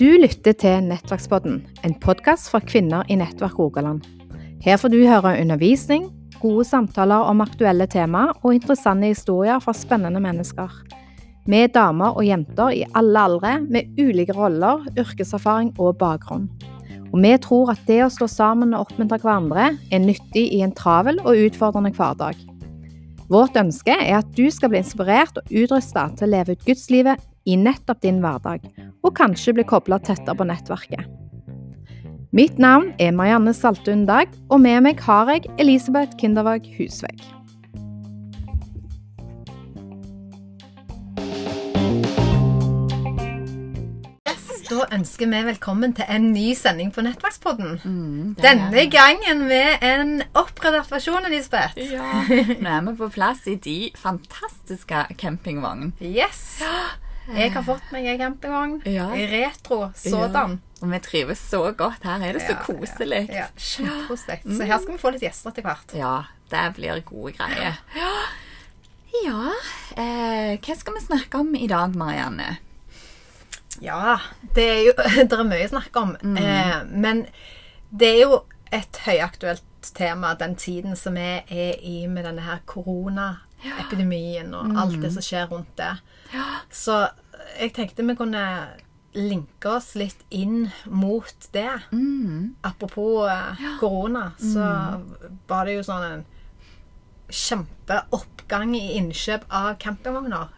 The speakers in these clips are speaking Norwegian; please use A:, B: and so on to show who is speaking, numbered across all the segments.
A: Du lytter til Nettverkspodden, en podkast for kvinner i Nettverk Rogaland. Her får du høre undervisning, gode samtaler om aktuelle temaer og interessante historier fra spennende mennesker. Vi er damer og jenter i alle aldre med ulike roller, yrkeserfaring og bakgrunn. Og vi tror at det å stå sammen og oppmuntre hverandre er nyttig i en travel og utfordrende hverdag. Vårt ønske er at du skal bli inspirert og utrusta til å leve ut gudslivet i nettopp din hverdag, og kanskje bli kobla tettere på nettverket. Mitt navn er Marianne Saltun Dag, og med meg har jeg Elisabeth Kindervåg Husvegg. Da ønsker vi velkommen til en ny sending på Nettverkspodden.
B: Mm,
A: Denne gangen med en oppgradert versjon, Elisabeth.
B: Ja, nå er vi på plass i de fantastiske campingvognene.
A: Yes! Jeg har fått meg en campingvogn.
B: Ja.
A: Retro sådan.
B: Ja, Og vi trives så godt. Her er det så koselig.
A: Ja, Kjempekoselig. Så her skal vi få litt gjester etter hvert.
B: Ja, det blir gode greier. Ja, ja eh, hva skal vi snakke om i dag, Marianne?
A: Ja, det er jo Det er mye å snakke om.
B: Mm.
A: Eh, men det er jo et høyaktuelt tema, den tiden som vi er i med denne her koronaepidemien og alt
B: Mm.
A: det som skjer rundt det. Så jeg tenkte vi kunne linke oss litt inn mot det.
B: Mm.
A: Apropos eh, korona, så var det jo sånn en kjempeoppgang i innkjøp av campingvogner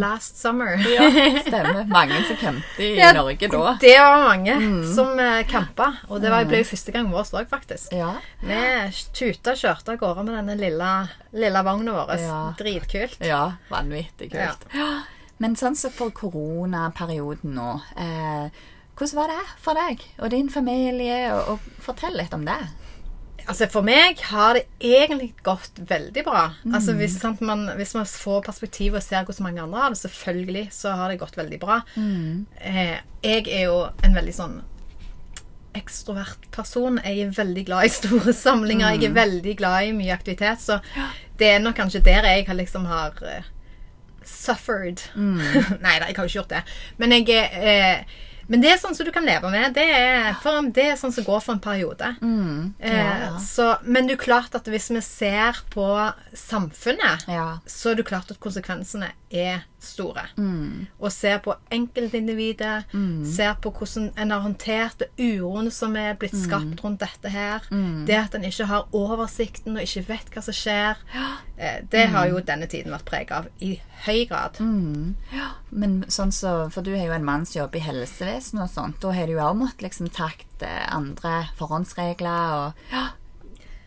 A: last summer.
B: Mm. Ja, stemmer. Mange som campet i
A: Ja,
B: Norge da.
A: Det var mange som uh, campa. Og det var, ble jo første gang vår òg, faktisk.
B: Ja,
A: Vi tuta og kjørte av gårde med denne lille, lille vogna vår.
B: Ja.
A: Dritkult.
B: ja vanvittig kult. Ja. Men sånn som for koronaperioden nå, eh, hvordan var det for deg og din familie? Og, og Fortell litt om det.
A: Altså For meg har det egentlig gått veldig bra. Altså hvis, sant, man, hvis man får perspektiv og ser hvordan mange andre har det, selvfølgelig så har det gått veldig bra. Eh, jeg er jo en veldig sånn ekstrovert person. Jeg er veldig glad i store samlinger. Jeg er veldig glad i mye aktivitet. Så det er nok kanskje der jeg har liksom har uh, suffered. Nei da, jeg har jo ikke gjort det. Men jeg er eh, men det er sånn som du kan leve med. Det er, for, det er sånn som går for en periode. Mm.
B: Ja.
A: så, men det er klart at hvis vi ser på samfunnet,
B: Ja.
A: så er det klart at konsekvensene er store. Og ser på enkeltindividet, ser på hvordan en har håndtert uroen som er blitt skapt rundt dette her. Det at en ikke har oversikten og ikke vet hva som skjer. Eh, det har jo denne tiden vært preget av i høy grad.
B: Men sånn så, For du har jo en mann som jobber i helsevesenet og sånt. Da har du jo òg måttet liksom takt eh, andre forhåndsregler og ja.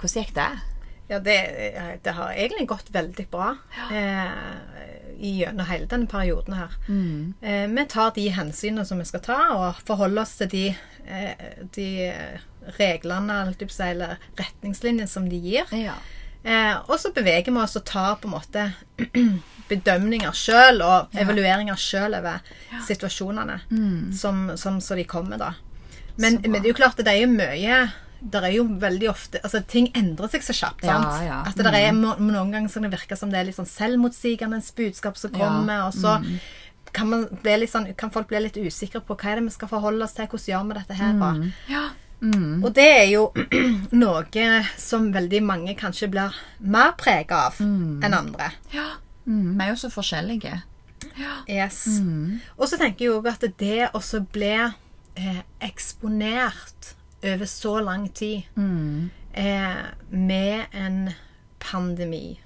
B: Hvordan gikk det?
A: Ja, det, det har egentlig gått veldig bra eh, gjennom hele denne perioden her. Eh, vi tar de hensynene som vi skal ta, og forholder oss til de, eh, de reglene å si, eller retningslinjene som de gir.
B: Ja.
A: Eh, og så beveger vi oss og tar på en måte bedømninger sjøl og evalueringer sjøl over situasjonene som, som så de kommer, da. Men, men det er jo klart at det er mye det er jo veldig ofte Altså, ting endrer seg så kjapt. Sant?
B: ja.
A: At det er må- Noen ganger som kan det virke som det er litt sånn selvmotsigende budskap som kommer, og så kan, man bli litt sånn, kan folk bli litt usikre på hva er det vi skal forholde oss til, hvordan gjør vi dette her? Mm.
B: ja.
A: Og det er jo noe som veldig mange kanskje blir mer prega av enn andre.
B: ja. Mm, vi er jo så forskjellige.
A: Yes. Og så tenker jeg òg at det også ble eh, eksponert over så lang tid eh, med en pandemi.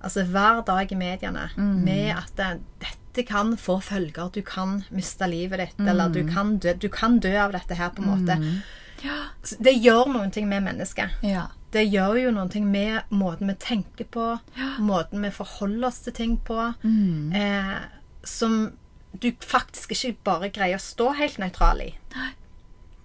A: Altså hver dag i mediene med at det, dette kan få følger. Du kan miste livet ditt, eller du kan, dø, du kan dø av dette her, på en måte. Ja. Det gjør noen ting med mennesket.
B: Ja.
A: Det gjør jo noen ting med måten vi tenker på, måten vi forholder oss til ting på, eh, som du faktisk ikke bare greier å stå helt nøytral i.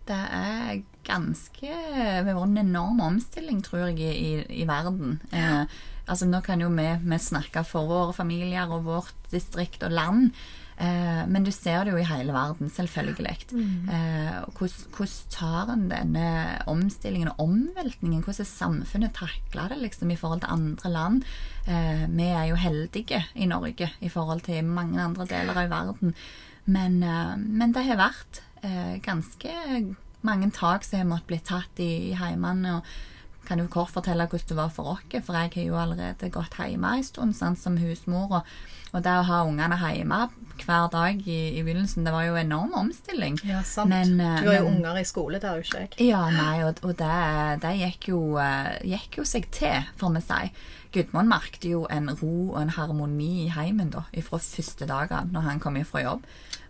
B: Det er ganske Vi har en enorm omstilling, tror jeg, i, i verden. Eh, altså Nå kan jo vi, vi snakke for våre familier og vårt distrikt og land. Eh, men du ser det jo i hele verden, selvfølgelig. Eh, hvordan, hvordan tar en denne omstillingen og omveltningen? Hvordan er samfunnet takla det liksom, i forhold til andre land? Eh, vi er jo heldige i Norge i forhold til mange andre deler av verden. Men, eh, men det har vært eh, ganske mange tak som har måttet bli tatt i, i heimene. og kan jo kort fortelle hvordan det var for oss, for jeg har jo allerede gått hjemme en stund sant, som husmor. Og, og det å ha ungene hjemme hver dag i, i begynnelsen, det var jo en enorm omstilling.
A: Ja, sant.
B: Men, eh,
A: du har jo
B: men-
A: unger i skole, det har jo ikke jeg.
B: Ja, nei, og, og det, det gikk, jo, eh, gikk jo seg til, får vi si. Gudmund merket jo en ro og en harmoni i heimen da, fra første dagen når han kom fra jobb.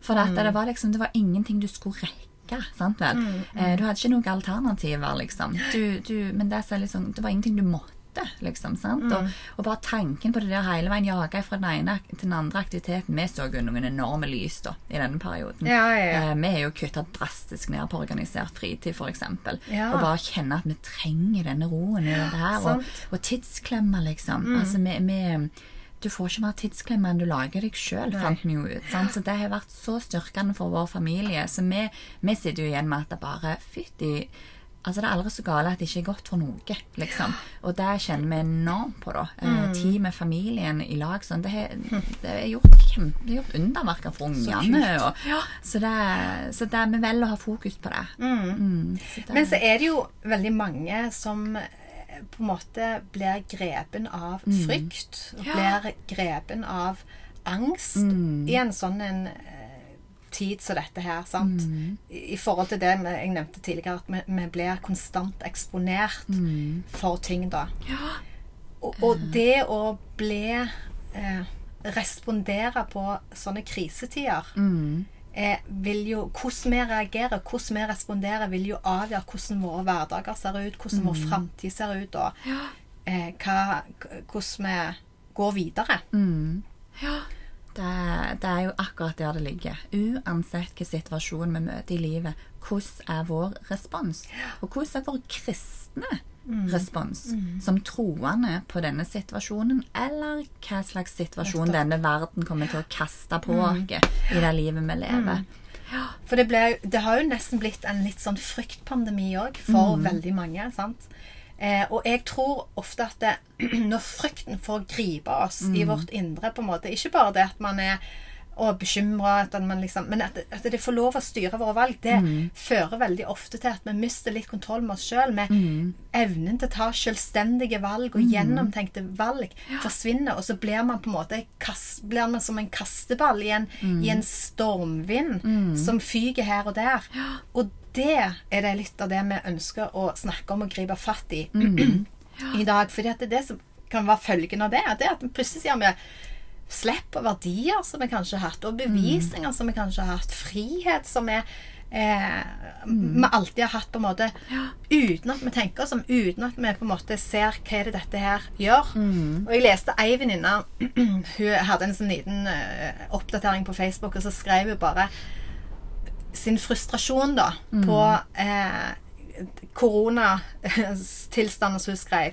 B: For mm. det, var liksom, det var ingenting du skulle rekke. Sant vel? Eh, Du hadde ikke noen alternativer, liksom. Du, du, men det, er liksom, det var ingenting du måtte, liksom. Sant? Og, og bare tanken på det der hele veien jaga fra den ene til den andre aktiviteten Vi så jo noen enorme lys da, i denne perioden.
A: Ja, ja, ja.
B: Eh, Vi har jo kutta drastisk ned på organisert fritid, f.eks.
A: Ja.
B: Og bare kjenne at vi trenger denne roen i det her. Og, og tidsklemmer, liksom.
A: Mm.
B: Altså, vi, vi, du får ikke mer tidsklemmer enn du lager deg sjøl, fant vi jo ut. Sant? Så det har vært så styrkende for vår familie. Så vi, vi sitter jo igjen med at det bare Fytti Altså, det er aldri så gale at det ikke er godt for noe, liksom. Og det kjenner vi enormt på, da. Eh,
A: Mm.
B: Tid med familien i lag. Sånn. Det har har gjort, gjort underverker for ungene. Og, så det, så det, vi velger å ha fokus på det. Mm, så det
A: Men så er det jo veldig mange som på en måte blir grepen av frykt. Og blir grepen av angst i en sånn en eh, tid som dette her. sant? I, I forhold til det jeg nevnte tidligere, at vi, vi blir konstant eksponert for ting, da. Og, og det å bli eh, Respondere på sånne krisetider eh, vil jo, Hvordan vi reagerer, hvordan vi responderer, vil jo avgjøre hvordan våre hverdager ser ut, hvordan vår framtid ser ut, og eh, hva, hvordan vi går videre.
B: Det, det er jo akkurat der det ligger. Uansett hvilken situasjon vi møter i livet, hvordan er vår respons? Og hvordan er vår kristne respons som troende på denne situasjonen, eller hva slags situasjon denne verden kommer til å kaste på oss i det livet vi lever?
A: For det, ble, det har jo nesten blitt en litt sånn fryktpandemi òg for veldig mange. sant? Eh, og jeg tror ofte at det, når frykten får gripe oss i vårt indre på en måte, Ikke bare det at man er og bekymra, liksom, men at, at det får lov å styre våre valg, det fører veldig ofte til at vi mister litt kontroll med oss sjøl. Med evnen til å ta selvstendige valg og gjennomtenkte valg forsvinner. Og så blir man på en måte kast, blir man som en kasteball i en, i en stormvind som fyker her og der. Og det er det litt av det vi ønsker å snakke om og gripe fatt i i dag. For det det som kan være følgen av det. Det er at plutselig sier vi slipp på verdier som vi kanskje har hatt, og bevisninger som vi kanskje har hatt. Frihet som vi eh, vi alltid har hatt, på en måte, uten at vi tenker oss om, uten at vi på en måte ser hva er det dette her gjør. Og jeg leste ei venninne Hun hadde en sånn liten uh, oppdatering på Facebook, og så skrev hun bare sin frustrasjon da på eh, koronatilstanden som hun skrev.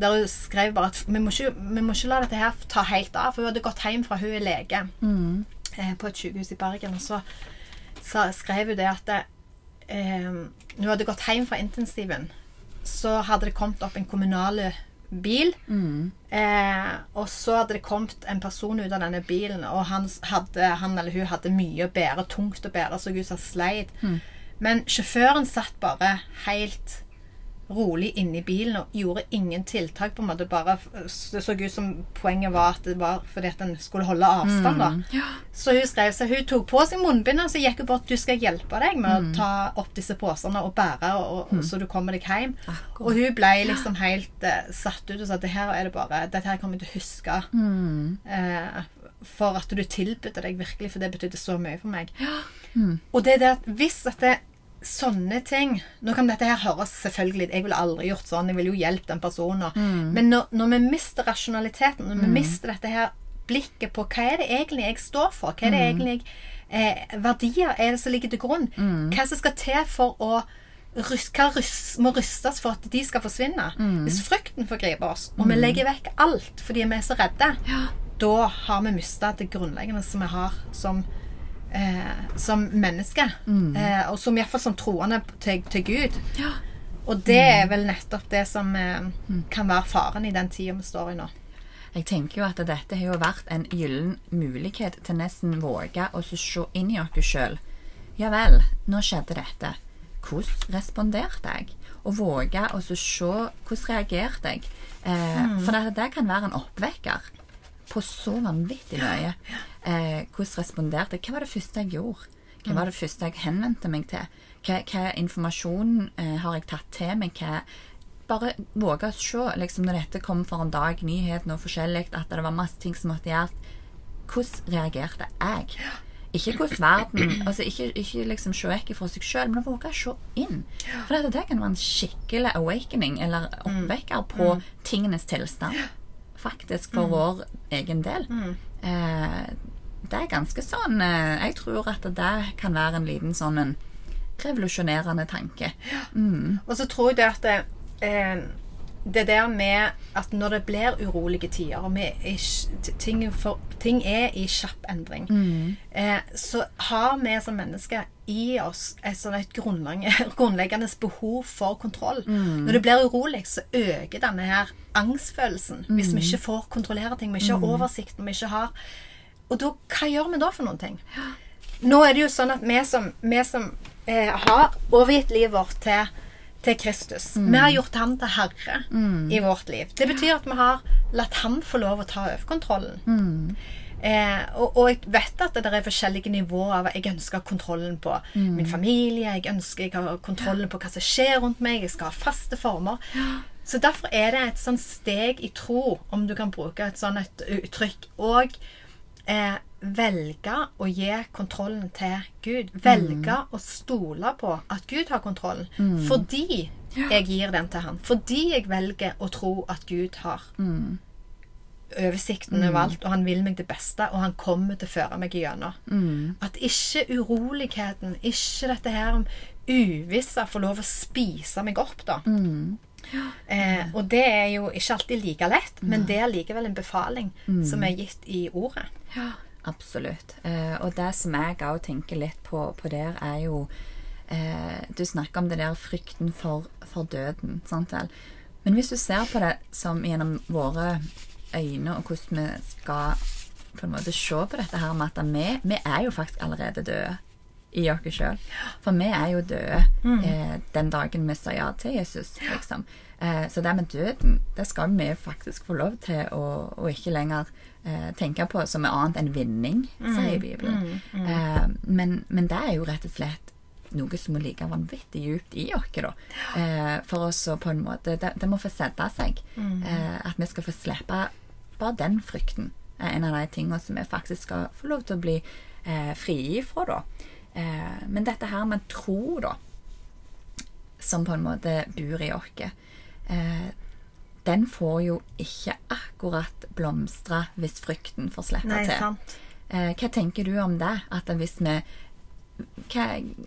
A: Der hun skrev bare at vi må, ikke, vi må ikke la dette her ta helt av. For hun hadde gått hjem fra hun er lege eh, på et sykehus i Bergen. Og så, så skrev hun det at det, eh, hun hadde gått hjem fra intensiven, så hadde det kommet opp en kommunal bil. Eh, og så hadde det kommet en person ut av denne bilen, og han, hadde, han eller hun hadde mye å bære, tungt å bære, så ut som sleit. Men sjåføren satt bare helt rolig inne i bilen og gjorde ingen tiltak. på en måte bare Det så ut som poenget var at det var fordi at en skulle holde avstand. da. Så hun skrev seg, hun tok på seg munnbindet og så gikk hun bort du skal hjelpe deg med å ta opp disse posene og bære, og, og, så du kommer deg hjem. Og hun ble liksom helt uh, satt ut og sa at det her er det bare, dette her kommer jeg til å huske. Uh, for at du tilbød deg virkelig, for det betydde så mye for meg. Og det er det at hvis at det sånne ting. Nå kan dette her høres selvfølgelig Jeg ville aldri gjort sånn. Jeg ville jo hjulpet den personen. Men når, når vi mister rasjonaliteten, når vi mister dette her blikket på hva er det egentlig jeg står for, hva er det egentlig eh, verdier er det som ligger til grunn, hva som skal til for å hva må rystes for at de skal forsvinne. Hvis frykten forgriper oss, og vi legger vekk alt fordi vi er så redde, da har vi mista det grunnleggende som vi har som, eh, som mennesker. Eh, og som iallfall som troende til, til Gud.
B: Ja.
A: Og det er vel nettopp det som eh, kan være faren i den tida vi står i nå.
B: Jeg tenker jo at dette har jo vært en gyllen mulighet til nesten våge å se inn i oss sjøl. Ja vel, nå skjedde dette. Hvordan responderte jeg? Og våge å se hvordan reagerte jeg? Eh, For det, det kan være en oppvekker på så vanvittig mye. Eh, hvordan responderte jeg? Hva var det første jeg gjorde? Hva var det første jeg henvendte meg til? Hva, hva informasjon eh, har jeg tatt til meg? Hva, bare våge å se, liksom, når dette kom for en dag, nyheten og forskjellig, at det var masse ting som måtte gjøres. Hvordan reagerte jeg? Ikke hvordan verden altså Ikke, ikke liksom se vekk fra seg sjøl, men våge å se inn. For dette, det kan være en skikkelig awakening, eller oppvekker på tingenes tilstand. Faktisk for vår egen del. Eh, det er ganske sånn eh, Jeg tror at det kan være en liten sånn en revolusjonerende tanke.
A: Og så tror jeg det at det, eh, det der med at når det blir urolige tider, og ting, ting er i kjapp endring, eh, så har vi som mennesker i oss et, sånn et grunnleggende, behov for kontroll. Når det blir urolig, så øker denne her angstfølelsen. Hvis vi ikke får kontrollere ting, vi ikke har oversikt, vi ikke har Og da, hva gjør vi da for noen ting? Nå er det jo sånn at vi som, vi som eh, har overgitt livet vårt til, til Kristus Vi har gjort ham til herre i vårt liv. Det betyr at vi har latt ham få lov å ta over kontrollen. Eh, og, og jeg vet at det er forskjellige nivåer av Jeg ønsker kontrollen på min familie. Jeg ønsker jeg har kontrollen på hva som skjer rundt meg. Jeg skal ha faste former. Så derfor er det et sånn steg i tro, om du kan bruke et sånt uttrykk. Og eh, velge å gi kontrollen til Gud. Velge å stole på at Gud har kontrollen. Fordi jeg gir den til han. Fordi jeg velger å tro at Gud har oversikten over alt, og han vil meg det beste, og han kommer til å føre meg igjennom. At ikke uroligheten, ikke dette her om uvisse får lov å spise meg opp, da. Eh, og det er jo ikke alltid like lett, men det er likevel en befaling som er gitt i ordet.
B: Ja, absolutt. Eh, og det som jeg òg tenker litt på, på der, er jo eh, Du snakker om det der frykten for, for døden. Sant vel? Men hvis du ser på det som gjennom våre øyne, og hvordan vi skal på en måte se på dette her med at vi, vi er jo faktisk allerede døde i oss sjøl. For vi er jo døde eh, den dagen vi sa ja til Jesus, liksom. Eh, så det med døden, det skal vi faktisk få lov til å, å ikke lenger eh, tenke på som er annet enn vinning, sier Bibelen. Eh, men, men det er jo rett og slett noe som må ligge vanvittig djupt i oss, da. Eh, for oss å på en måte Det, det må få sette seg. Eh, at vi skal få slippe bare den frykten. Er en av de tingene som vi faktisk skal få lov til å bli eh, frie ifra, da. Eh, men dette her med tro, da, som på en måte bor i oss, eh, den får jo ikke akkurat blomstre hvis frykten får slippe
A: Nei,
B: til.
A: sant.
B: Eh, hva tenker du om det? At hvis vi hva,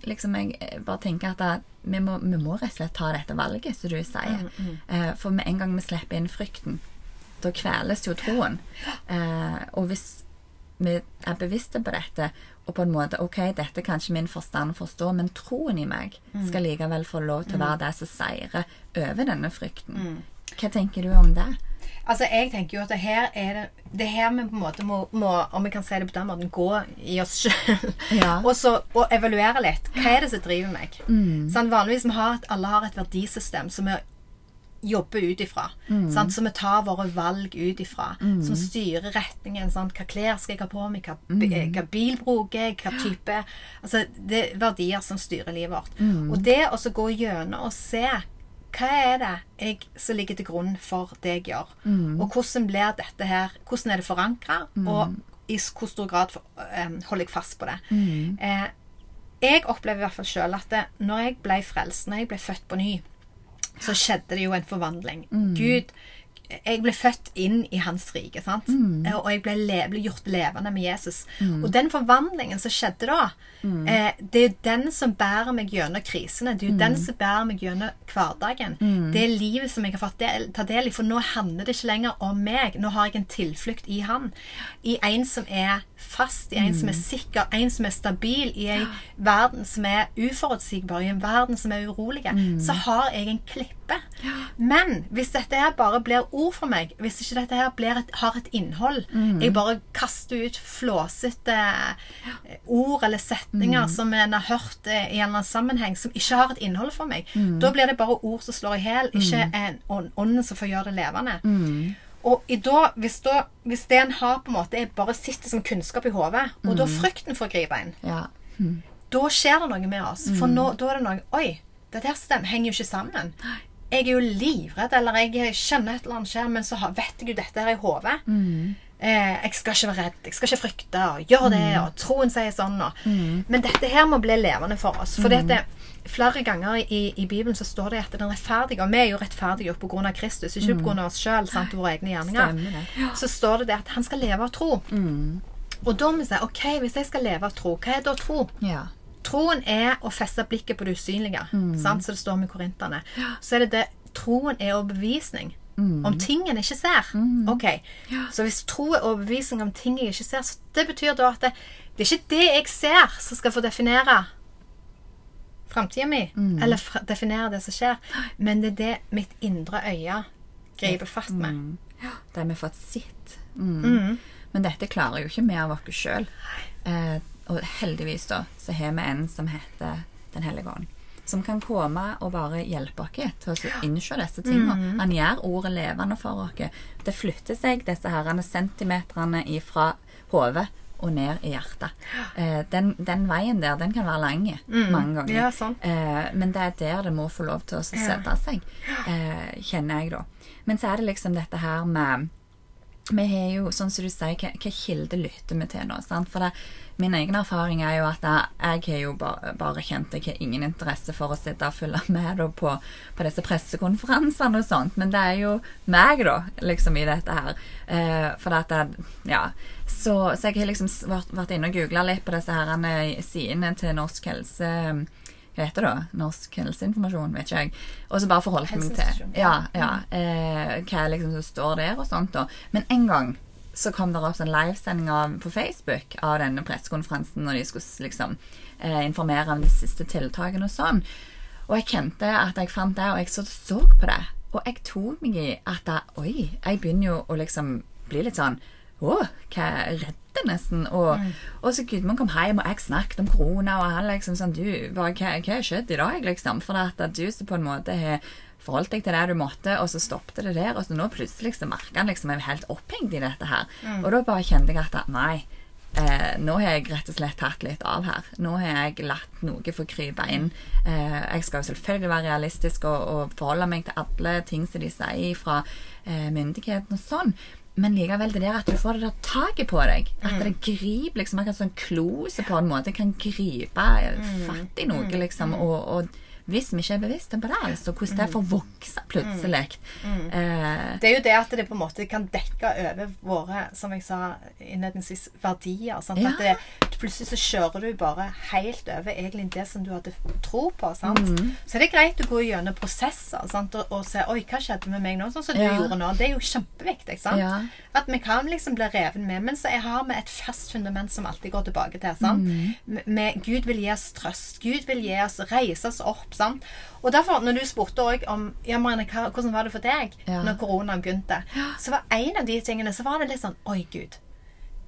B: liksom Jeg bare tenker at da, vi, må, vi må rett og slett ta dette valget, som du sier. Eh, for med en gang vi slipper inn frykten, da kveles jo troen. Eh, og hvis vi er bevisste på dette, og på en måte Ok, dette kan ikke min forstand forstå, men troen i meg skal likevel få lov til å være det som seirer over denne frykten. Hva tenker du om det?
A: Altså, jeg tenker jo at det her er det, det er her vi på en måte må, må, om vi kan si det på den måten, gå i oss sjøl.
B: Ja.
A: og, så, og evaluere litt. Hva er det som driver meg? Sånn, vanligvis vi har at alle har et verdisystem som vi jobber ut ifra. Sant? Så vi tar våre valg ut ifra. Som styrer retningen. Sånn, Hva klær skal jeg ha på meg? Hva, bi- hva bil bruker jeg? Hva type Altså, det er verdier som styrer livet vårt. Og det å gå gjennom og se hva er det jeg, som ligger til grunn for det jeg gjør? Og hvordan blir dette her Hvordan er det forankra? Og i hvor stor grad for, eh, holder jeg fast på det? Eh, jeg opplever i hvert fall sjøl at det, når jeg ble frelst, når jeg ble født på ny, så skjedde det jo en forvandling. Gud jeg ble født inn i hans rike, sant? Mm. og jeg ble, le, ble gjort levende med Jesus. Og den forvandlingen som skjedde da, eh, det er jo den som bærer meg gjennom krisene. Det er jo den som bærer meg gjennom hverdagen. Det er livet som jeg har fått del, ta del i. For nå handler det ikke lenger om meg. Nå har jeg en tilflukt i han. I en som er fast, i en som er sikker, en som er stabil, i en verden som er uforutsigbar, i en verden som er urolig, så har jeg en klippe. Men hvis dette her bare blir ord for meg, hvis ikke dette her blir et, har et innhold. Jeg bare kaster ut flåsete eh, ord eller setninger som en har hørt eh, i en eller annen sammenheng, som ikke har et innhold for meg, da blir det bare ord som slår i hjel, ikke en ånd ånden som får gjøre det levende. Og i da, hvis, da, hvis det en har, på en måte er bare sitter som kunnskap i hodet, og da frykten får gripe inn,
B: Ja.
A: da skjer det noe med oss. For nå, da er det noe Oi, dette her stemmer henger jo ikke sammen. Jeg er jo livredd, eller jeg skjønner et eller annet skjer, men så vet jeg jo dette her i hodet. Eh, jeg skal ikke være redd, jeg skal ikke frykte, og gjøre det, og troen sier sånn. Og. Men dette her må bli levende for oss. For dette, flere ganger i, i Bibelen så står det at den rettferdige, og vi er jo rettferdige på grunn av Kristus, ikke på grunn av oss sjøl, våre egne gjerninger,
B: det.
A: så står det det at han skal leve av tro. Og da må vi si OK, hvis jeg skal leve av tro, hva er da tro?
B: Ja.
A: Troen er å feste blikket på det usynlige, sant? så det står med korinterne. Så er det det Troen er overbevisning om ting en ikke ser. Ok, Så hvis tro er overbevisning om ting jeg ikke ser, så det betyr da at det, det er ikke det jeg ser, som skal få definere framtida mi, eller fra, definere det som skjer, men det er det mitt indre øye griper fast med.
B: ja, Det vi fått sett. Mm. Men dette klarer jo ikke vi av oss sjøl. Eh, og heldigvis da, så har vi en som heter Den hellige ånd. Som kan komme og bare hjelpe oss til å innse disse tingene. Han gjør ordet levende for oss. Det flytter seg, disse herrene centimeterne ifra hodet og ned i hjertet. Eh, den, den veien der, den kan være lang mange ganger.
A: Ja, sånn.
B: Eh, men det er der det må få lov til å sette seg, eh, kjenner jeg da. Men så er det liksom dette her med Vi har jo, sånn som du sier, hva, kilde lytter vi til nå? Sant? For det, min egen erfaring er jo at jeg, har jo bare, bare kjent Jeg har ingen interesse for å sitte og følge med på, på disse pressekonferansene og sånt, men det er jo meg, da, liksom, i dette her. Eh, for at jeg, ja, så, så jeg har liksom vært, vært inne og googla litt på disse her eh, sidene til Norsk helse hva heter det da? Norsk helseinformasjon, vet ikke jeg. Og så bare forholdt meg til ja, ja, eh, hva liksom som står der og sånt. da. Men en gang så kom det opp sånn livesending på Facebook av denne pressekonferansen når de skulle liksom eh, informere om de siste tiltakene og sånn. Og jeg kjente at jeg fant det, og jeg så, så på det. Og jeg tok meg i at da, Oi, jeg begynner jo å liksom bli litt sånn Å, hva jeg er nesten. Og, og så Gudmund kom hjem, og jeg snakket om korona, og han liksom sånn Du, hva, har skjedd i dag, liksom? For at, at du som på en måte har forholdt deg til det du måtte, og så stoppet det der. Og så nå plutselig så merker han liksom jeg er helt opphengt i dette her. Og da bare kjente jeg at nei. Eh, nå har jeg rett og slett tatt litt av her. Nå har jeg latt noe få krype inn. Eh, jeg skal jo selvfølgelig være realistisk og, og forholde meg til alle ting som de sier fra eh, myndighetene og sånn. Men likevel det der at du får det der taket på deg. At det griper liksom akkurat sånn klose på en måte kan gripe fatt i noe, liksom. Og, og hvis vi ikke er bevisste på det, altså hvordan det får vokse plutselig. Eh,
A: Det er jo det at det på en måte kan dekke over våre, som jeg sa innledningsvis, verdier.
B: Ja.
A: Det, plutselig så kjører du bare helt over egentlig det som du hadde tro på.
B: Mm.
A: Så er det greit å gå gjennom prosesser? Og, og se Oi, hva skjedde med meg nå? Sånn som du gjorde nå. Det er jo kjempeviktig.
B: Ja.
A: At vi kan liksom bli revet med. Men så har vi et fast fundament som alltid går tilbake til.
B: Mm.
A: Med- Med, Gud vil gi oss trøst. Gud vil gi oss reise oss opp. Sant? Og derfor, når du spurte òg om ja, Marianne, hvordan var det for deg
B: Ja.
A: når koronaen begynte, så var en av de tingene så var det litt sånn Oi, Gud.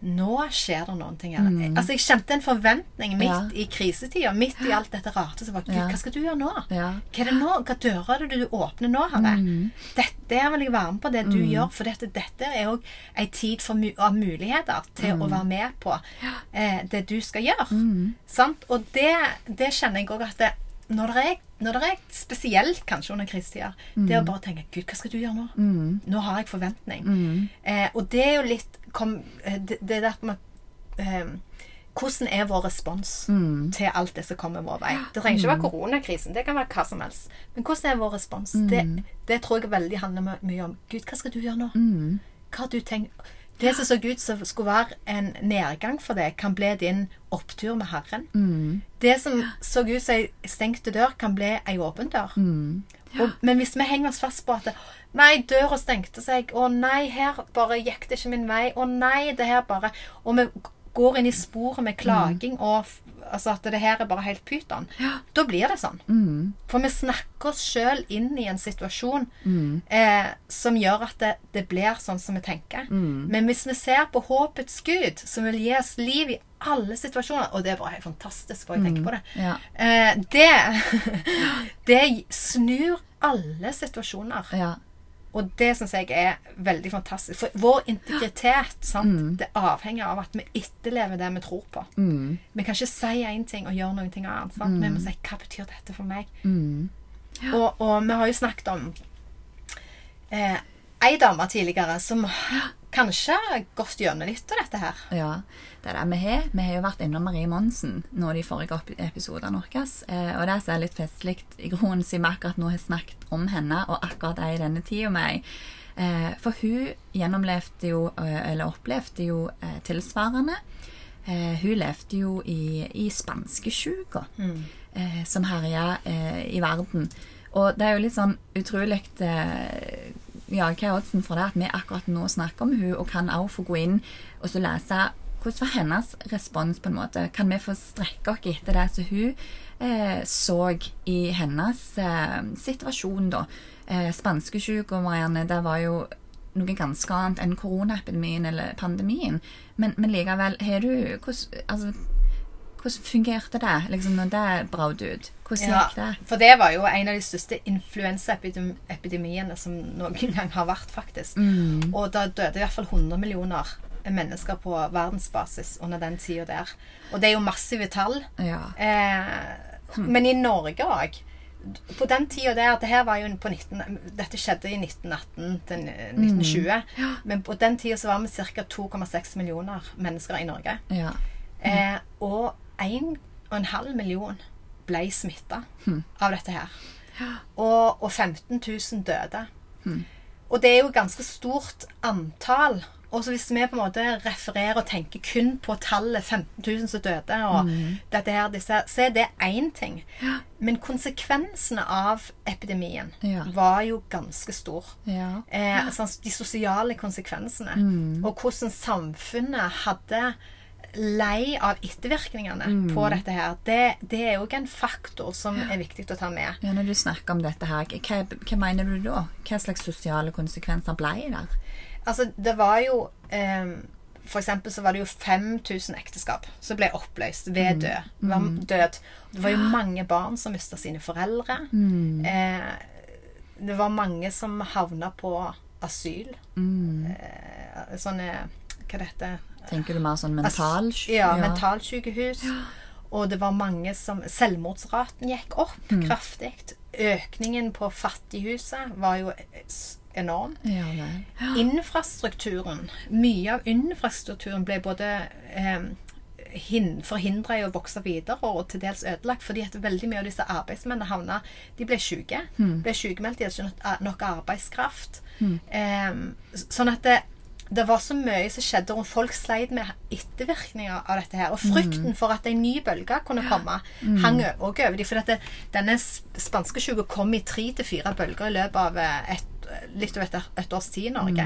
A: Nå skjer det noen ting her. Altså, jeg kjente en forventning midt
B: Mm. Ja.
A: i krisetida, midt i alt dette rarte. Så var Gud, hva skal du gjøre nå?
B: Ja.
A: Hva er det nå? Hva dører er det du åpner nå, Herre?
B: Mm.
A: Dette vil jeg være med på, det du gjør. For dette, dette er òg ei tid for av muligheter til
B: Mm.
A: å være med på eh, det du skal gjøre. Sant? Og det, det kjenner jeg òg at det, når det er når det er spesielt kanskje under krisetider, det er å bare tenke Gud, hva skal du gjøre nå? Nå har jeg forventning. Eh, og det er jo litt kom, eh, det, det der med eh, hvordan er vår respons
B: Mm.
A: til alt det som kommer vår vei? Det trenger ikke være koronakrisen, det kan være hva som helst. Men hvordan er vår respons?
B: Mm.
A: Det, det tror jeg veldig handler mye om Gud, hva skal du gjøre nå?
B: Mm.
A: Hva har du tenkt? Det som så ut som skulle være en nedgang for deg, kan bli din opptur med Herren.
B: Mm.
A: Det som så ut som ei stengte dør, kan bli ei åpen dør.
B: Mm.
A: Og, men hvis vi henger oss fast på at Nei, døra stengte seg. Å nei, her bare gikk det ikke min vei. Å nei, det her bare Og vi går inn i sporet med klaging og altså at det her er bare helt pyton. Da blir det sånn.
B: Mm.
A: For vi snakker oss sjøl inn i en situasjon eh, som gjør at det, det blir sånn som vi tenker. Men hvis vi ser på håpets Gud, som vil gi oss liv i alle situasjoner Og det er bare helt fantastisk for jeg tenker på det.
B: Ja.
A: Eh, det Det snur alle situasjoner.
B: Ja.
A: Og det syns jeg er veldig fantastisk. For vår integritet sant, det avhenger av at vi etterlever det vi tror på.
B: Mm.
A: Vi kan ikke si én ting og gjøre noe annet. Sant? Vi må si hva betyr dette for meg?
B: Mm.
A: Og, og vi har jo snakket om eh, ei dame tidligere som kanskje har gått gjennom litt av dette her.
B: Ja, det er det vi har. Vi har jo vært innom Marie Monsen nå de forrige ep- episodene våre. Eh, og det som er litt festlig i grunnen, siden vi akkurat nå har snakket om henne, og akkurat ei i denne tida med ei. Eh, for hun gjennomlevde jo, eh, eller opplevde jo tilsvarende. Eh, hun levde jo i, i spanskesjuka, eh, som herja i verden. Og det er jo litt sånn utrolig ja, hva er oddsen for det at vi akkurat nå snakker om hun og kan også få gå inn og så lese hvordan var hennes respons på en måte? Kan vi få strekke oss etter det som hun eh, så i hennes eh, situasjon, da? Eh, Spanskesjuka, Marianne, det var jo noe ganske annet enn koronaepidemien eller pandemien. Men, men likevel, har du hvordan, altså, hvordan fungerte det liksom, når det brøt ut? Hvordan gikk det?
A: for det var jo en av de største influensaepidemiene som noen gang har vært, faktisk.
B: Mm.
A: Og da døde i hvert fall 100 millioner mennesker på verdensbasis under den tida der. Og det er jo massive tall.
B: Ja.
A: Eh, Men i Norge òg. På den tida der det her var jo på 19, Dette skjedde i 1918 til 1920. Men på den tida så var vi ca. 2,6 millioner mennesker i Norge.
B: ja.
A: Eh, og 1,5 million ble smitta av dette her. Og, og 15 000 døde. Og det er jo et ganske stort antall. Og så hvis vi på en måte refererer og tenker kun på tallet 15 000 som døde, og dette her, disse, så er det én ting. Men konsekvensene av epidemien
B: Ja.
A: var jo ganske stor.
B: Ja.
A: Eh, altså de sosiale konsekvensene. Og hvordan samfunnet hadde lei av ettervirkningene på dette her. Det, det er jo en faktor som er viktig å ta med.
B: Ja, når du snakker om dette her, hva, hva mener du da? Hva slags sosiale konsekvenser ble der?
A: Altså, det var jo um, For eksempel så var det jo 5000 ekteskap som ble oppløst ved død. Mm. død. Det var jo mange barn som mista sine foreldre. Eh, det var mange som havna på asyl. Eh, sånne Hva det dette?
B: Tenker du mer sånn mental?
A: Ja, mentalsykehus. Og det var mange som Selvmordsraten gikk opp kraftig. Økningen på fattighuset var jo enorm.
B: Ja ja.
A: Infrastrukturen Mye av infrastrukturen ble både eh, hin- forhindra i å vokse videre og til dels ødelagt fordi at veldig mye av disse arbeidsmennene havna De ble syke. Ble sykemeldt, de hadde ikke nok- arbeidskraft. arbeidskraft. Eh, sånn at det, det var så mye som skjedde rundt folk sleit med ettervirkninger av dette her. Og frykten for at en ny bølge kunne komme, hang òg over dem. For dette, det, denne spanskesjuka kom i tre til fire bølger i løpet av et, litt over et, et års tid i Norge.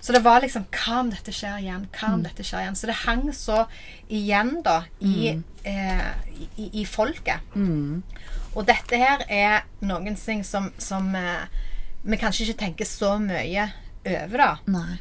A: Så det var liksom Hva om dette skjer igjen? Hva om dette skjer igjen? Så det hang så igjen, da, i, eh, i, i folket. Og dette her er noen ting som, som eh, vi kanskje ikke tenker så mye over, da.
B: Nei.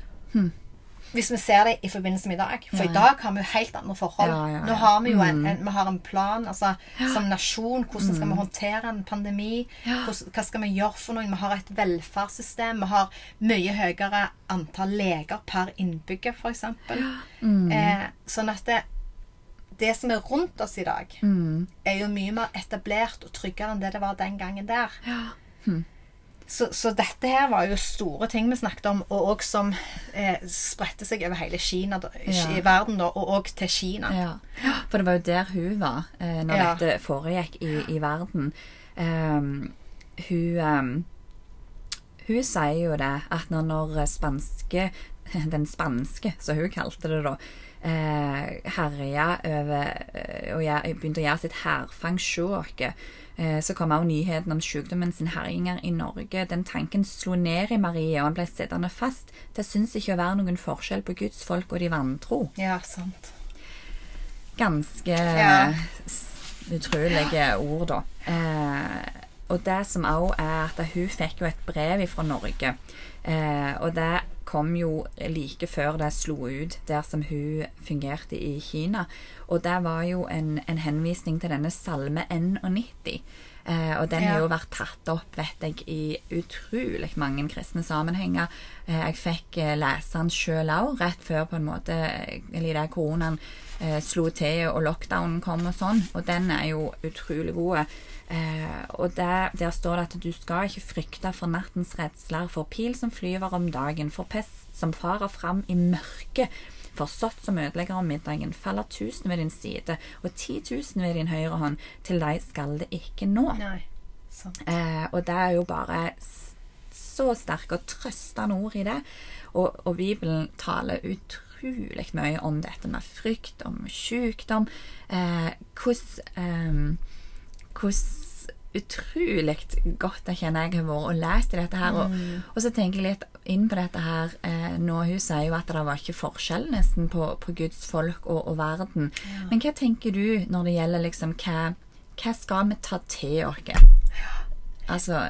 A: Hvis vi ser det i forbindelse med i dag. For
B: Ja.
A: i dag har vi jo helt andre forhold.
B: Ja, ja, ja.
A: Nå har vi jo en, en, vi har en plan altså, som nasjon. Hvordan skal vi håndtere en pandemi? Hvordan, hva skal vi gjøre for noe? Vi har et velferdssystem. Vi har mye høyere antall leger per innbygger, f.eks. Eh, sånn at det, det som er rundt oss i dag, er jo mye mer etablert og tryggere enn det det var den gangen der. Så, så dette her var jo store ting vi snakket om, og òg som eh, spredte seg over hele Kina, da,
B: Ja.
A: i verden, da, og òg til Kina.
B: Ja. For det var jo der hun var eh, når
A: Ja.
B: dette foregikk i, i verden. Um, hun um, Hun sier jo det at når, når spanske Den spanske, som hun kalte det da, eh, herja over eh, og jeg begynte å gjøre sitt hærfangsjåk, eh, så kom også nyheten om sykdommen sin herjinger i Norge. Den tanken slo ned i Marie, og han ble sittende fast. Det syns ikke å være noen forskjell på Guds folk og de vantro
A: Ja, sant.
B: ganske
A: Ja.
B: utrolige ord, da. Eh, og det som òg er at hun fikk jo et brev fra Norge. Eh, og det kom jo like før det slo ut der som hun fungerte i Kina. Og det var jo en, en henvisning til denne salme 91. Eh, og den har jo vært tatt opp, vet jeg, i utrolig mange kristne sammenhenger. Eh, jeg fikk eh, lese den sjøl òg, rett før på en måte Eller der koronaen eh, slo til og lockdownen kom og sånn. Og den er jo utrolig god. Eh, og der, der står det at du skal ikke frykte for nattens redsler, for pil som flyver om dagen, for pest som farer fram i mørket. For sått som ødelegger om middagen, faller tusen ved din side, og ti tusen ved din høyre hånd. Til deg skal det ikke nå.
A: Nei.
B: Eh, og det er jo bare så sterke og trøstende ord i det. Og, og Bibelen taler utrolig mye om dette med frykt, om sykdom. Eh, hvordan eh, hvordan utrolig godt jeg kjenner jeg har vært og lest dette her. Og, og så tenker jeg litt inn på dette her eh, nå. Hun sier jo at det var ikke forskjell nesten på, på Guds folk og, og verden. Men hva tenker du når det gjelder liksom hva, hva skal vi ta til oss? Altså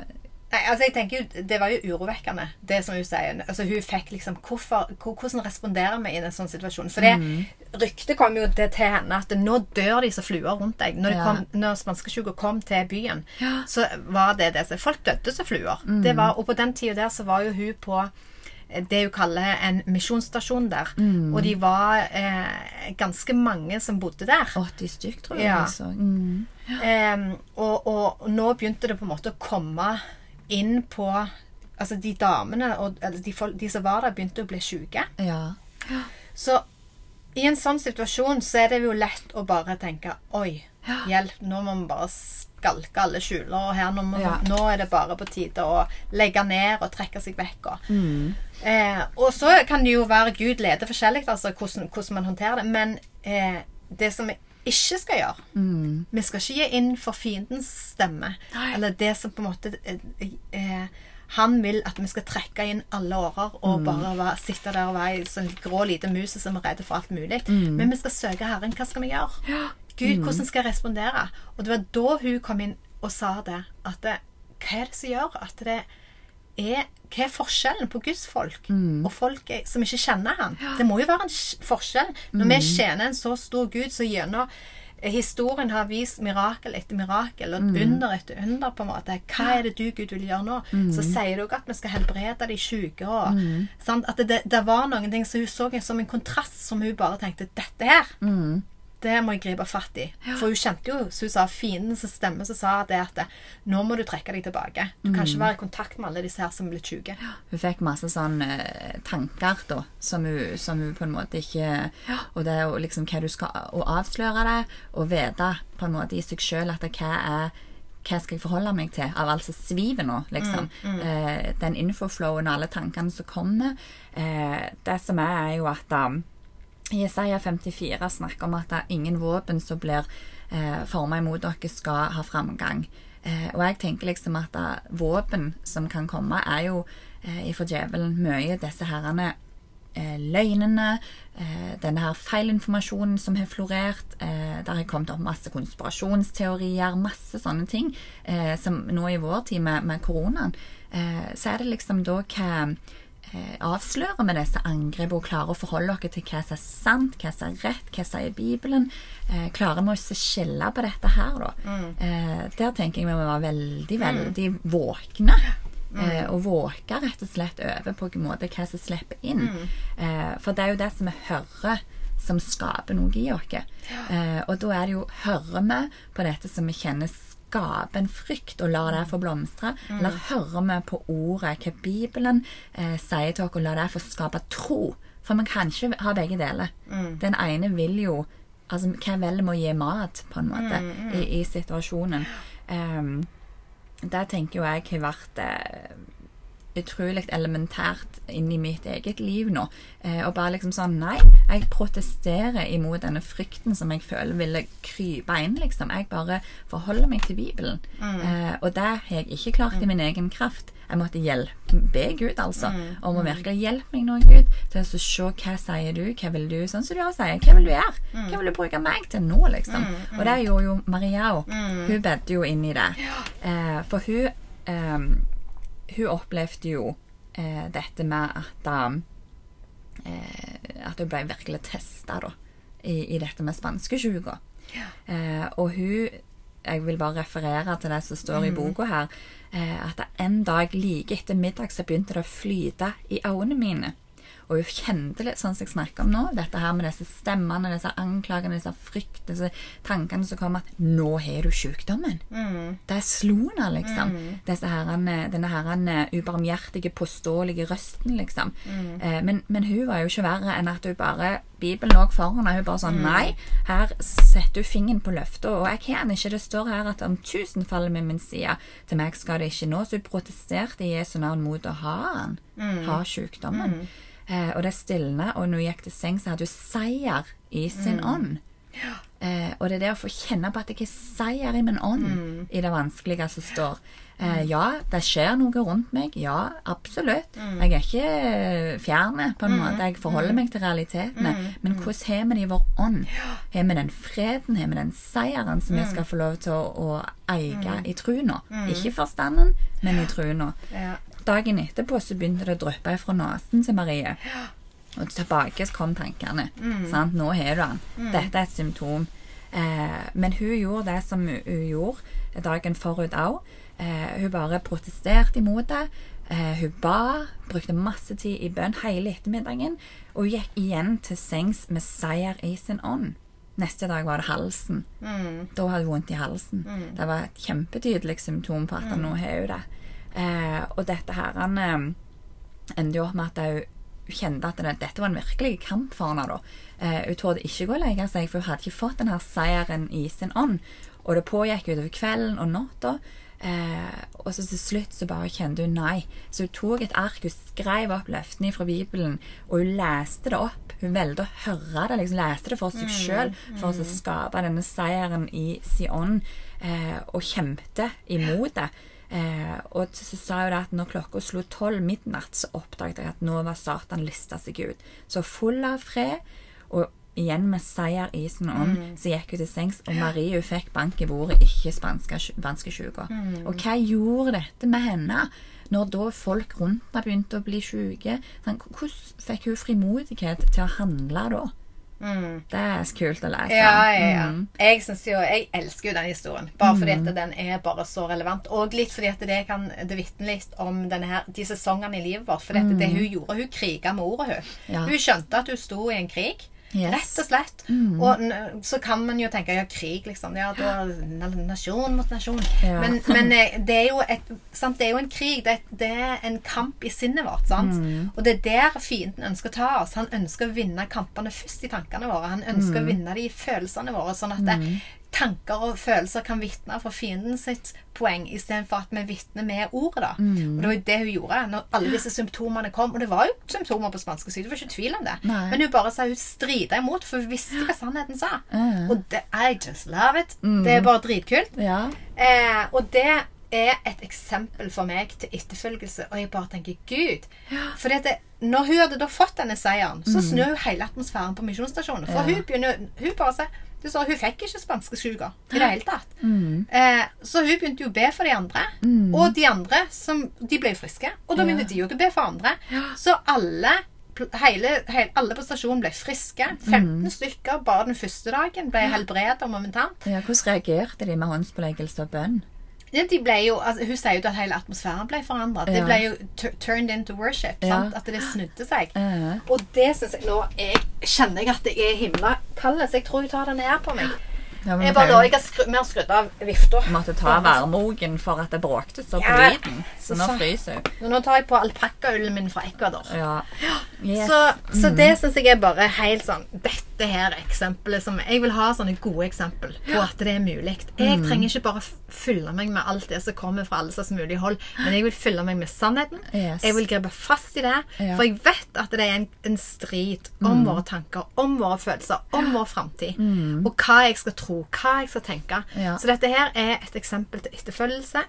A: Nei, altså jeg tenker jo, Det var jo urovekkende, det som hun sier. Altså Hun fikk liksom hvorfor, Hvordan responderer vi i en sånn situasjon? For det ryktet kom jo det til henne at nå dør de som fluer rundt deg. Når,
B: Ja.
A: kom, når spanskesjuka kom til byen, så var det det. Så folk døde som fluer. Det var, og på den tida der så var jo hun på eh, det hun kaller en misjonsstasjon der. Og de var eh, ganske mange som bodde der.
B: 80 stykk, tror jeg.
A: Ja.
B: Mm.
A: Em, og, og nå begynte det på en måte å komme inn på Altså de damene og eller de, de som var der, begynte å bli syke.
B: Ja.
A: Så i en sånn situasjon så er det jo lett å bare tenke Oi, hjelp, nå må vi bare skalke alle skjuler. Og her nå, må,
B: Ja.
A: nå er det bare på tide å legge ned og trekke seg vekk. Og,
B: Mm.
A: eh, og så kan det jo være Gud leder forskjellig, altså hvordan, hvordan man håndterer det. Men eh, det som vi ikke skal gjøre
B: Mm.
A: Vi skal ikke gi inn for fiendens stemme. Eller det som på en måte eh, eh, Han vil at vi skal trekke inn alle årer
B: Mm.
A: og bare være, sitte der og være ei sånn grå lite mus som er redd for alt mulig.
B: Mm.
A: Men vi skal søke Herren. Hva skal vi gjøre? Gud, hvordan skal jeg respondere? Og det var da hun kom inn og sa det. At det, hva er det som gjør at det er Hva er forskjellen på Guds folk og folk er- som ikke kjenner han? Det må jo være en forskjell. Når vi kjenner en så stor Gud som gjennom eh, historien har vist mirakel etter mirakel og under etter under, på en måte. Hva er det du, Gud, vil gjøre nå? Så sier du også at vi skal helbrede de syke. Og, sant? At det, det var noen ting som hun så som en kontrast, som hun bare tenkte Dette her, det må jeg gripe fatt i. For hun kjente jo, som hun sa, fiendens stemme som sa det at nå må du trekke deg tilbake. Du kan ikke være i kontakt med alle disse her som er blitt syke.
B: Hun fikk masse sånn eh, tanker da, som hun, som hun på en måte ikke Og det er jo liksom hva du skal Å avsløre det, og vite på en måte i seg sjøl at det, hva er hva skal jeg forholde meg til av alt som sviver nå, liksom. Eh, den infoflowen og alle tankene som kommer. Eh, det som er, er jo at um, Jesaja 54 snakker om at det er ingen våpen som blir eh, forma imot dere, skal ha framgang. Eh, og jeg tenker liksom at det, våpen som kan komme, er jo eh, ifra djevelen mye disse herrene eh, løgnene, eh, denne her feilinformasjonen som har florert. Eh, der har kommet opp masse konspirasjonsteorier, masse sånne ting. Eh, som nå i vår tid med, med koronaen, eh, så er det liksom da hva avslører med disse angrepene og klarer å forholde oss til hva som er sant, hva som er rett, hva som er i Bibelen. Eh, klarer vi å skille på dette her, da. Eh, der tenker jeg vi må være veldig, veldig våkne. Eh, og våke rett og slett over på en måte hva som slipper inn. Eh, for det er jo det som vi hører, som skaper noe i oss. Eh, og da er det jo Hører vi på dette som vi kjenner skaper en frykt og lar det få blomstre? Eller hører vi på ordet, hva Bibelen eh, sier til oss, og lar det få skape tro? For man kan ikke ha begge deler. Den ene vil jo Altså, hva velger med å gi mat, på en måte, i, i situasjonen? Um, der tenker jo jeg har vært eh, utrolig elementært inn i mitt eget liv nå. Eh, og bare liksom sånn Nei, jeg protesterer imot denne frykten som jeg føler ville krype inn, liksom. Jeg bare forholder meg til Bibelen. Eh, og det har jeg ikke klart i min egen kraft. Jeg måtte hjelpe, be Gud, altså, om å virkelig hjelpe meg nå, Gud, til å se hva sier du, hva vil du, sånn som du også sier, hva vil du gjøre? Hva vil du bruke meg til nå, liksom? Og det gjorde jo Maria òg. Hun bedde jo inn i det. Eh, for hun eh, hun opplevde jo eh, dette med at um, eh, At hun ble virkelig testa i, i dette med spanskesjuka. Eh, og hun Jeg vil bare referere til det som står i boka her. Eh, at en dag like etter middag så begynte det å flyte i øynene mine. Og litt sånn som jeg snakker om nå, dette her med disse stemmene, disse anklagene, disse fryktene, disse tankene som kom at 'Nå har du sykdommen'. Det slo henne, liksom. Disse herrene, denne her ubarmhjertige, påståelige røsten, liksom. Eh, men, men hun var jo ikke verre enn at hun bare Bibelen lå foran henne. Hun bare sånn Nei, her setter hun fingeren på løftet, og jeg kan ikke. Det står her at om tusen faller med min side, til meg skal det ikke nå. Så hun protesterte i Jesu navn mot å ha han, ha sykdommen. Eh, og det stilna, og når hun gikk til seng, så hadde hun seier i sin ånd. Eh, og det er det å få kjenne på at jeg har seier i min ånd i det vanskelige som står. Eh, ja, det skjer noe rundt meg. Ja, absolutt. Jeg er ikke fjerne, på en måte. Jeg forholder meg til realitetene. Men hvordan har vi det i vår ånd? Har vi den freden, har vi den seieren som vi skal få lov til å, å eie i truna? Ikke forstanden, men i truna.
A: Ja.
B: Dagen etterpå så begynte det å dryppe fra nesen til Marie. Og tilbake kom tankene. Sant? Nå har du den. Dette er et symptom. Eh, men hun gjorde det som hun, gjorde dagen forut òg. Eh, hun bare protesterte imot det. Eh, hun ba, brukte masse tid i bønn hele ettermiddagen. Og hun gikk igjen til sengs med seier i sin ånd. Neste dag var det halsen. Da hadde hun vondt i halsen. Det var et kjempetydelig symptom på at nå har hun det. Eh, og dette her han eh, endte jo opp med at hun kjente at det, dette var en virkelig kamp for henne. da. Eh, hun torde ikke gå og legge seg, for hun hadde ikke fått denne seieren i sin ånd. Og det pågikk utover kvelden og natta. Eh, og så til slutt så bare kjente hun nei. Så hun tok et ark, hun skrev opp løftene fra Bibelen, og hun leste det opp. Hun valgte å høre det, liksom leste det for seg sjøl, for å skape denne seieren i sin ånd, eh, og kjempet imot det. Eh, og så sa jo det at når klokka slo tolv midnatt, så oppdaget jeg at nå var Satan lista seg ut. Så full av fred, og igjen med seier i sin ånd, så gikk hun til sengs, og Marie hun fikk bank i bordet, ikke spanskesjuka. Og hva gjorde dette med henne? Når da folk rundt henne begynte å bli syke, hvordan fikk hun frimodighet til å handle da? Det er kult å lese.
A: Ja, ja, ja.
B: Mm.
A: Jeg, jo, jeg elsker jo den historien. Bare fordi at den er bare så relevant. Og litt fordi at det kan det litt om her, de sesongene i livet vårt. For dette, det hun gjorde, hun kriga med ordet, hun. Hun skjønte at hun sto i en krig.
B: Yes.
A: Rett og slett. Og så kan man jo tenke ja, krig, liksom. Ja, da Nasjon mot nasjon.
B: Ja.
A: Men, men eh, det er jo et, sant, det er jo en krig. Det, det er en kamp i sinnet vårt. Sant? Og det er der fienden ønsker å ta oss. Han ønsker å vinne kampene først i tankene våre. Han ønsker å vinne de i følelsene våre, sånn at det, tanker og følelser kan vitne for fienden sitt poeng, istedenfor at vi vitner med ordet. da. Og det var jo det hun gjorde når alle disse symptomene kom. Og det var jo symptomer på spanskesyke, det var ikke tvil om det.
B: Nei.
A: Men hun bare sa hun strida imot, for hun visste hva sannheten sa. Og det, I just love it. Det er bare dritkult.
B: Ja.
A: Eh, og det er et eksempel for meg til etterfølgelse, og jeg bare tenker Gud. For det, når hun hadde da fått denne seieren, så snur jo hele atmosfæren på misjonsstasjonen. For
B: Ja.
A: hun begynner Hun bare sier du sa, Hun fikk ikke spanskesjuka i det hele tatt. Eh, så hun begynte jo å be for de andre. Og de andre som, de ble friske. Og da begynte de jo å be for andre. Så alle Hele, hele, alle på stasjonen ble friske. 15 stykker bare den første dagen ble helbreda momentant.
B: ja. Hvordan reagerte de med håndspåleggelse og bønn?
A: Ja, jo, altså, hun sier jo at hele atmosfæren ble forandra. Det ble jo turned into worship.
B: Ja.
A: Sant? At det snudde seg.
B: Ja.
A: Og det syns jeg Nå jeg, kjenner jeg at jeg er himla kald, så jeg tror hun tar det ned på meg.
B: Ja, men
A: jeg bare lå, ikke skru, vi skrudd av vifta.
B: Måtte ta værmogen for at det bråkte så på
A: Ja,
B: lyden. Så nå fryser hun.
A: Nå tar jeg på alpakkaullen min fra Ecuador.
B: Ja. Yes.
A: Så, så det syns jeg er bare helt sånn Dette her er eksempelet som Jeg vil ha sånne gode eksempel på at det er mulig. Jeg trenger ikke bare fylle meg med alt det som kommer fra alle slags mulige hold, men jeg vil fylle meg med sannheten.
B: Yes.
A: Jeg vil gripe fast i det. For jeg vet at det er en, en strid om våre tanker, om våre følelser, om vår framtid. Og hva jeg skal tro, hva jeg skal tenke.
B: Ja.
A: Så dette her er et eksempel til etterfølgelse.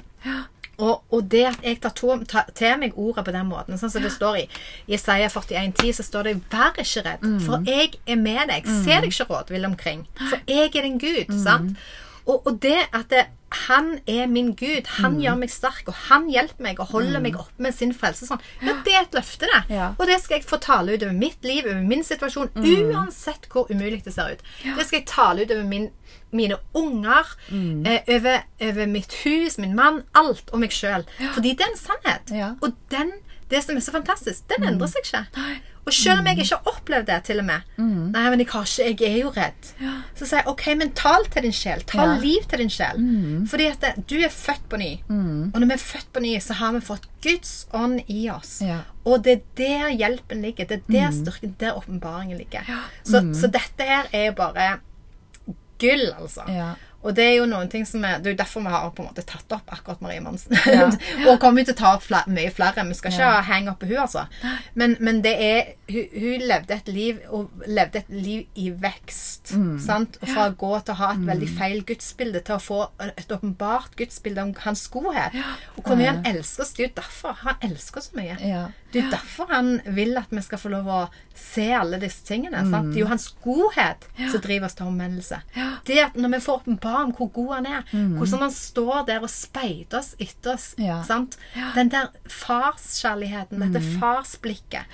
A: Og, og det at jeg tar, to, tar til meg ordet på den måten, sånn som det står i Jesaja 41,10, så står det 'Vær ikke redd, for jeg er med deg'. Se deg ikke rådvill omkring, for jeg er din Gud. sant? Og, og det at det, han er min Gud, han gjør meg sterk, og han hjelper meg og holder meg oppe med sin frelse. Sånn. Ja, det er et løfte, det.
B: Ja.
A: Og det skal jeg få tale ut over mitt liv, over min situasjon, uansett hvor umulig det ser ut. Det skal jeg tale ut over min, mine unger, eh, over, over mitt hus, min mann, alt, og meg sjøl. Fordi det er en sannhet.
B: Ja.
A: Og den, det som er så fantastisk, den endrer seg ikke. Og selv om jeg ikke har opplevd det, til og med Nei, men jeg, ikke, jeg er jo redd. Så sier jeg OK, men tal til din sjel. Ta
B: Ja.
A: liv til din sjel. Fordi at det, du er født på ny. Og når vi er født på ny, så har vi fått Guds ånd i oss.
B: Ja.
A: Og det er der hjelpen ligger. Det er der styrken, der åpenbaringen ligger. Så, så dette her er jo bare gull, altså.
B: Ja.
A: Og det er jo noen ting som er, det er jo derfor vi har på en måte tatt opp akkurat Marie Monsen.
B: Ja.
A: og kommer til å ta opp fl mye flere. Vi skal ikke henge opp på hun altså. Men, men det er hun, hun levde et liv og levde et liv i vekst.
B: Mm.
A: Sant? Og fra å gå til å ha et veldig feil gudsbilde til å få et åpenbart gudsbilde om hans godhet. Og hvor mye han elsker oss. Det er jo derfor han elsker så mye.
B: Ja.
A: Det er jo derfor han vil at vi skal få lov å se alle disse tingene.
B: Mm.
A: Sant? Det er jo hans godhet som driver oss til omvendelse. Det at Når vi får åpenbar om hvor god han er, hvordan han står der og speider oss etter oss
B: Mm. Ja.
A: sant? Den der farskjærligheten, dette farsblikket.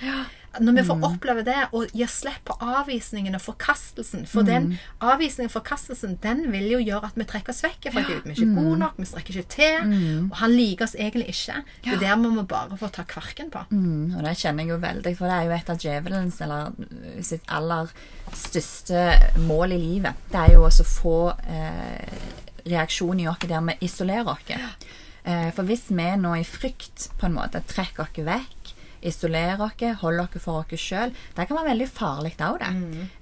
A: Når vi får oppleve det og gir slipp på avvisningen og forkastelsen For den avvisningen og forkastelsen den vil jo gjøre at vi trekker oss vekk fra Gud. Vi er ikke gode nok, vi strekker ikke til. Og han liker oss egentlig ikke. Det er der må vi bare få ta kvarken på.
B: Mm, og det kjenner jeg jo veldig, for det er jo et av djevelens eller uh, sitt aller største mål i livet. Det er jo også å få eh, reaksjon i oss der vi isolerer oss. Eh, for hvis vi nå i frykt på en måte trekker oss vekk, isolerer dere, holde dere for dere sjøl, det kan være veldig farlig òg, det.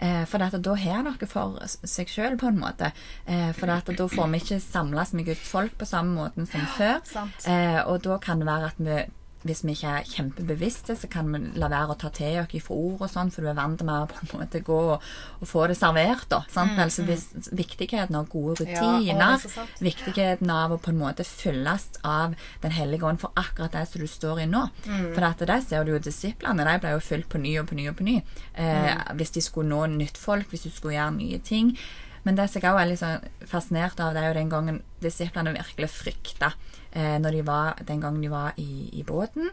B: Eh, for da har dere for seg sjøl, på en måte. Eh, for da får vi ikke samles med Guds folk på samme måten som før. Eh, og da kan det være at vi hvis vi ikke er kjempebevisste, så kan vi la være å ta til oss fra ord og sånn, for du er vant med å på en måte gå og, og få det servert. da, sant? Altså, hvis, viktigheten av gode rutiner,
A: Ja,
B: viktigheten av å på en måte fylles av Den hellige ånd for akkurat det som du står i nå.
A: Mm.
B: For etter det ser du jo disiplene, de ble jo fylt på ny og på ny og på ny. Eh,
A: Mm.
B: Hvis de skulle nå nytt folk, hvis du skulle gjøre nye ting. Men det som jeg også er litt sånn fascinert av, det er jo den gangen disiplene virkelig frykta eh, de var, den gangen de var i, i båten,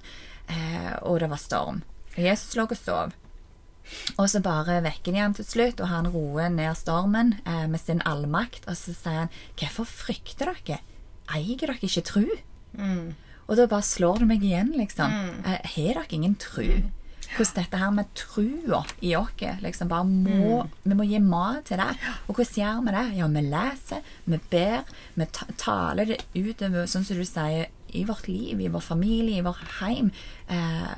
B: eh, og det var storm. Og Jesus lå og sov. Og så bare vekker de han til slutt, og han roer ned stormen eh, med sin allmakt. Og så sier han, 'Hvorfor frykter dere? Eier dere ikke tru?' Og da bare slår det meg igjen, liksom. Har Har dere ingen tru? Hvordan dette her med trua i oss liksom bare må, Vi må gi mat til det. Og hvordan gjør vi det? Ja, vi leser, vi ber, vi taler det utover, sånn som du sier, i vårt liv, i vår familie, i vår heim. Eh,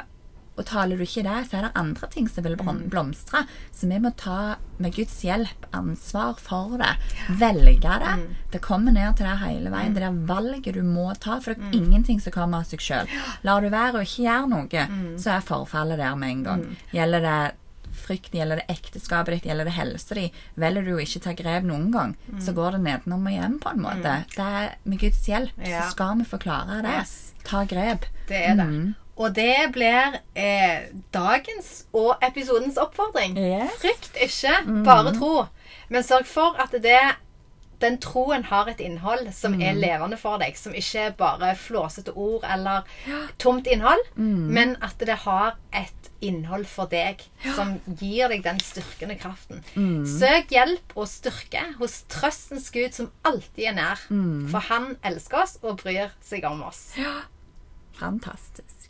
B: og taler du ikke det, så er det andre ting som vil blomstre. Så vi må ta, med Guds hjelp, ansvar for det. Velge det. Det kommer ned til deg hele veien. Det der valget du må ta. For det er ingenting som kommer av seg sjøl. Lar du være å ikke gjøre noe, så er forfallet der med en gang. Gjelder det frykt, gjelder det ekteskapet ditt, gjelder det helsa di, velger du å ikke ta grep noen gang, så går det nedenom og hjem, på en måte. Det er Med Guds hjelp
A: Ja.
B: så skal vi forklare det.
A: Yes.
B: Ta grep.
A: Det er det. Og det blir eh, dagens og episodens oppfordring.
B: Yes.
A: Frykt ikke, bare tro. Men sørg for at det, den troen har et innhold som er levende for deg. Som ikke er bare flåsete ord eller tomt innhold, men at det har et innhold for deg som gir deg den styrkende kraften. Søk hjelp og styrke hos trøstens Gud, som alltid er nær. For han elsker oss og bryr seg om oss.
B: Fantastisk.